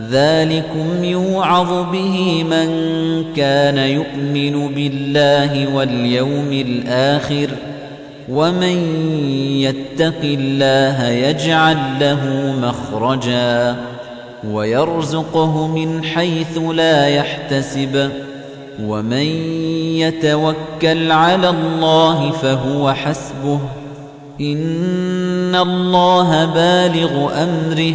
ذلكم يوعظ به من كان يؤمن بالله واليوم الآخر ومن يتق الله يجعل له مخرجا ويرزقه من حيث لا يحتسب ومن يتوكل على الله فهو حسبه إن الله بالغ أمره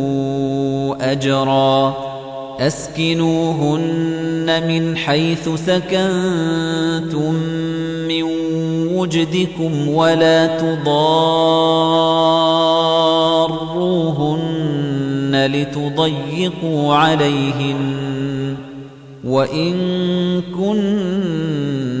أَجْرًا. أَسْكِنُوهُنَّ مِنْ حَيْثُ سَكَنْتُمْ مِنْ وُجْدِكُمْ وَلَا تُضَارُّوهُنَّ لِتُضَيِّقُوا عَلَيْهِنَّ. وَإِن كُنَّ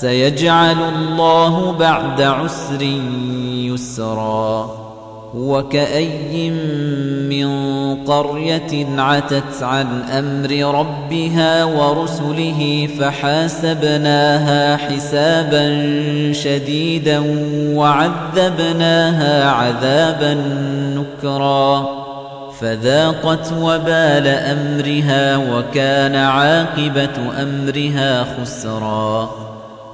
سيجعل الله بعد عسر يسرا. وكأي من قرية عتت عن أمر ربها ورسله فحاسبناها حسابا شديدا وعذبناها عذابا نكرا. فذاقت وبال أمرها وكان عاقبة أمرها خسرا.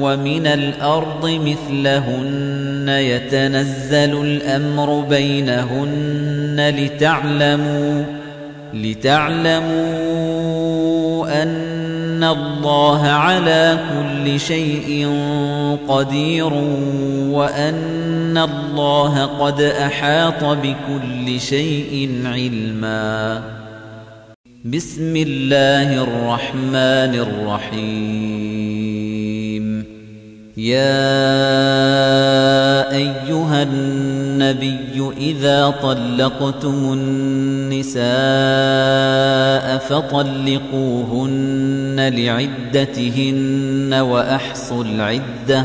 ومن الأرض مثلهن يتنزل الأمر بينهن لتعلموا لتعلموا أن الله على كل شيء قدير وأن الله قد أحاط بكل شيء علما. بسم الله الرحمن الرحيم. يا أيها النبي إذا طلقتم النساء فطلقوهن لعدتهن وأحصوا العدة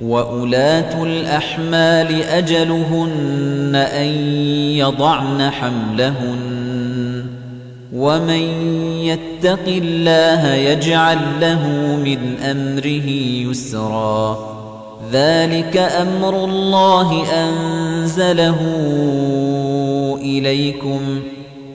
وأولاة الأحمال أجلهن أن يضعن حملهن ومن يتق الله يجعل له من أمره يسرا ذلك أمر الله أنزله إليكم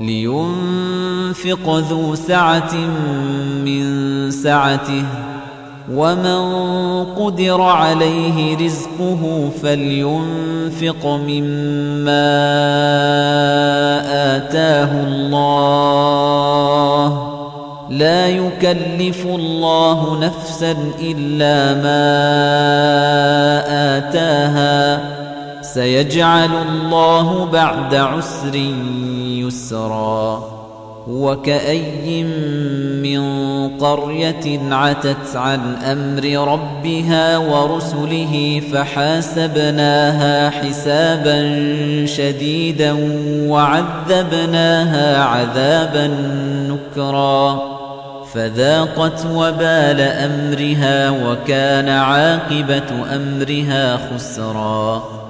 لينفق ذو سعة من سعته ومن قدر عليه رزقه فلينفق مما آتاه الله. يكلف الله نفسا إلا ما آتاها. سيجعل الله بعد عسر يسرا. وكأي من قرية عتت عن أمر ربها ورسله فحاسبناها حسابا شديدا وعذبناها عذابا نكرا. فذاقت وبال أمرها وكان عاقبة أمرها خسرا.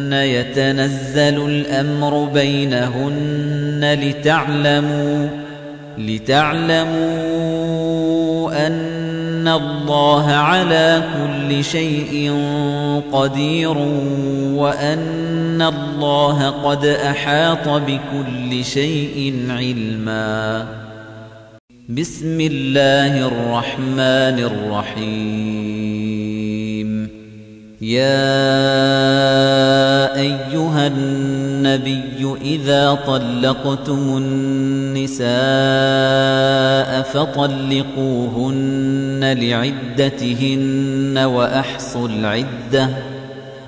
يتنزل الأمر بينهن لتعلموا لتعلموا أن الله على كل شيء قدير وأن الله قد أحاط بكل شيء علما. بسم الله الرحمن الرحيم. يا أيها النبي إذا طلقتم النساء فطلقوهن لعدتهن وأحصوا العدة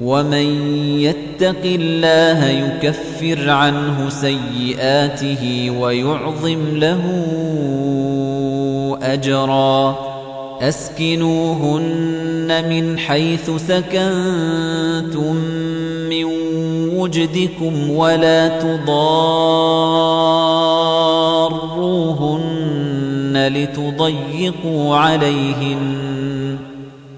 ومن يتق الله يكفر عنه سيئاته ويعظم له أجرا أسكنوهن من حيث سكنتم من وجدكم ولا تضار تضاروهن لتضيقوا عليهن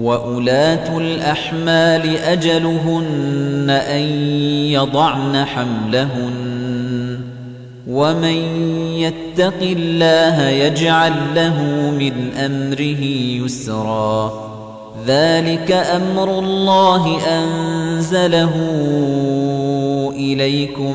وأولاة الأحمال أجلهن أن يضعن حملهن ومن يتق الله يجعل له من أمره يسرا ذلك أمر الله أنزله إليكم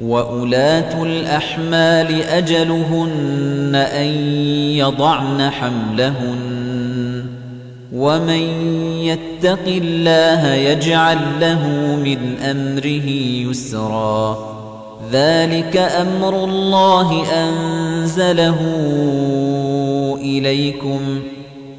وأولاة الأحمال أجلهن أن يضعن حملهن ومن يتق الله يجعل له من امره يسرا ذلك أمر الله انزله اليكم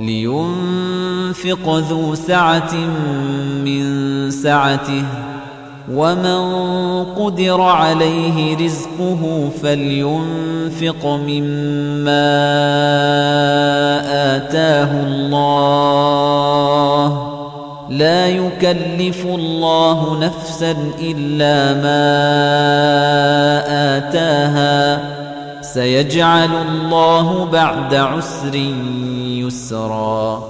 لينفق ذو سعة من سعته ومن قدر عليه رزقه فلينفق مما آتاه الله. لا يكلف الله نفسا إلا ما آتاها. سيجعل الله بعد عسر يسرا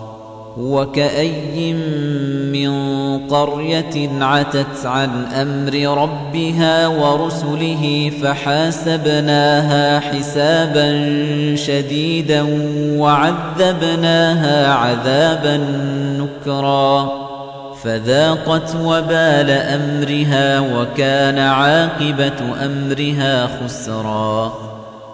وكأي من قرية عتت عن أمر ربها ورسله فحاسبناها حسابا شديدا وعذبناها عذابا نكرا فذاقت وبال أمرها وكان عاقبة أمرها خسرا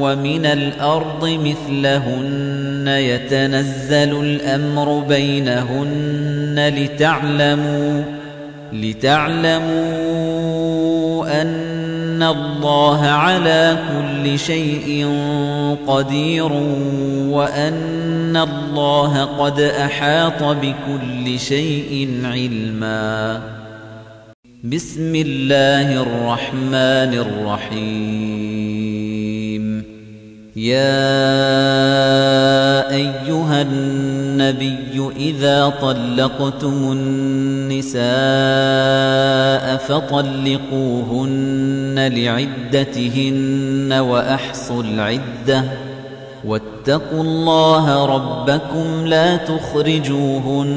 ومن الأرض مثلهن يتنزل الأمر بينهن لتعلموا لتعلموا أن الله على كل شيء قدير وأن الله قد أحاط بكل شيء علما. بسم الله الرحمن الرحيم. يا أيها النبي إذا طلقتم النساء فطلقوهن لعدتهن وأحصوا العدة. واتقوا الله ربكم لا تخرجوهن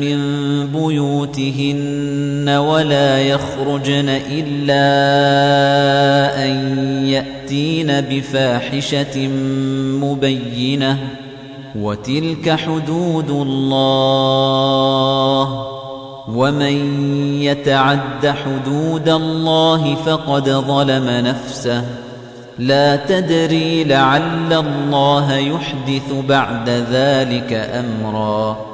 من بيوتهن ولا يخرجن إلا أن يأتين بفاحشة مبينة وتلك حدود الله ومن يتعد حدود الله فقد ظلم نفسه لا تدري لعل الله يحدث بعد ذلك أمرا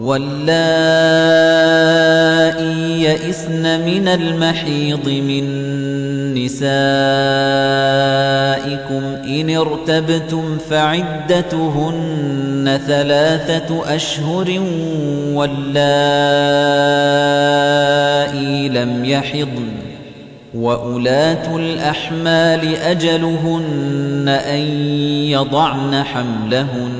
واللائي يئسن من المحيض من نسائكم إن ارتبتم فعدتهن ثلاثة أشهر واللائي لم يحضن وأولاة الأحمال أجلهن أن يضعن حملهن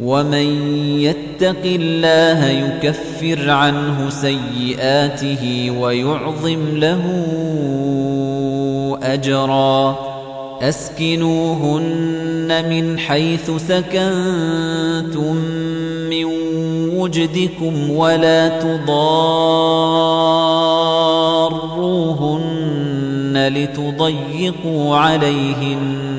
ومن يتق الله يكفر عنه سيئاته ويعظم له أجرا أسكنوهن من حيث سكنتم من وجدكم ولا تضاروهن لتضيقوا عليهن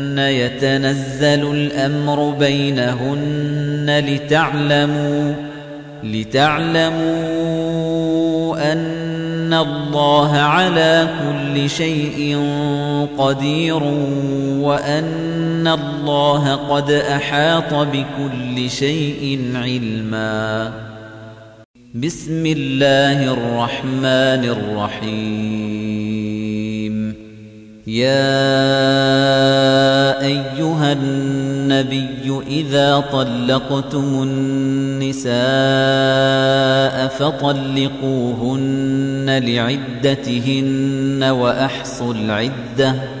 يتنزل الأمر بينهن لتعلموا لتعلموا أن الله على كل شيء قدير وأن الله قد أحاط بكل شيء علما. بسم الله الرحمن الرحيم. يا أيها النبي إذا طلقتم النساء فطلقوهن لعدتهن وأحصوا العدة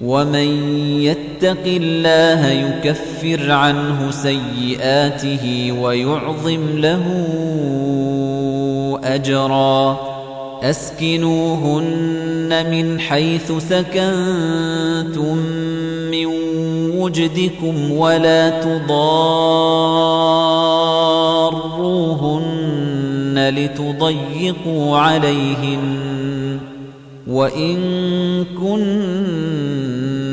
ومن يتق الله يكفر عنه سيئاته ويعظم له أجرا أسكنوهن من حيث سكنتم من وجدكم ولا تضاروهن لتضيقوا عليهن وإن كن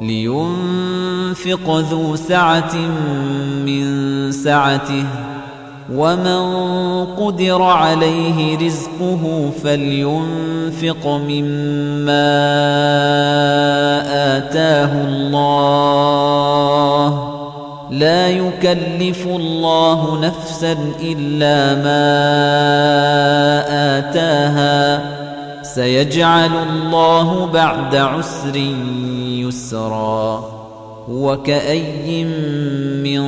لينفق ذو سعة من سعته ومن قدر عليه رزقه فلينفق مما آتاه الله. لا يكلف الله نفسا إلا ما آتاها. سيجعل الله بعد عسر يسرا. وكأي من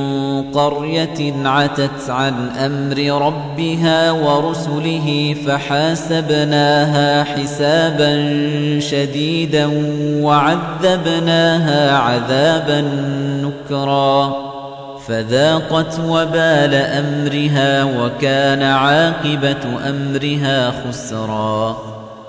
قرية عتت عن أمر ربها ورسله فحاسبناها حسابا شديدا وعذبناها عذابا نكرا. فذاقت وبال أمرها وكان عاقبة أمرها خسرا.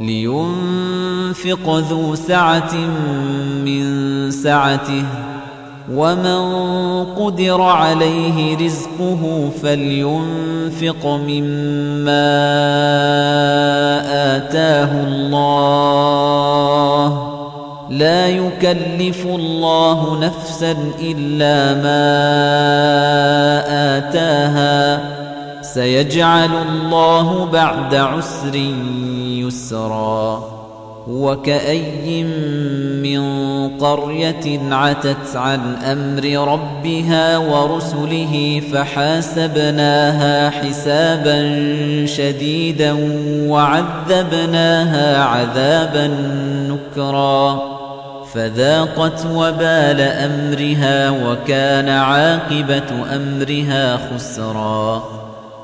لينفق ذو سعة من سعته ومن قدر عليه رزقه فلينفق مما آتاه الله. لا يكلف الله نفسا إلا ما آتاها. سيجعل الله بعد عسر يسرا. وكأي من قرية عتت عن أمر ربها ورسله فحاسبناها حسابا شديدا وعذبناها عذابا نكرا. فذاقت وبال أمرها وكان عاقبة أمرها خسرا.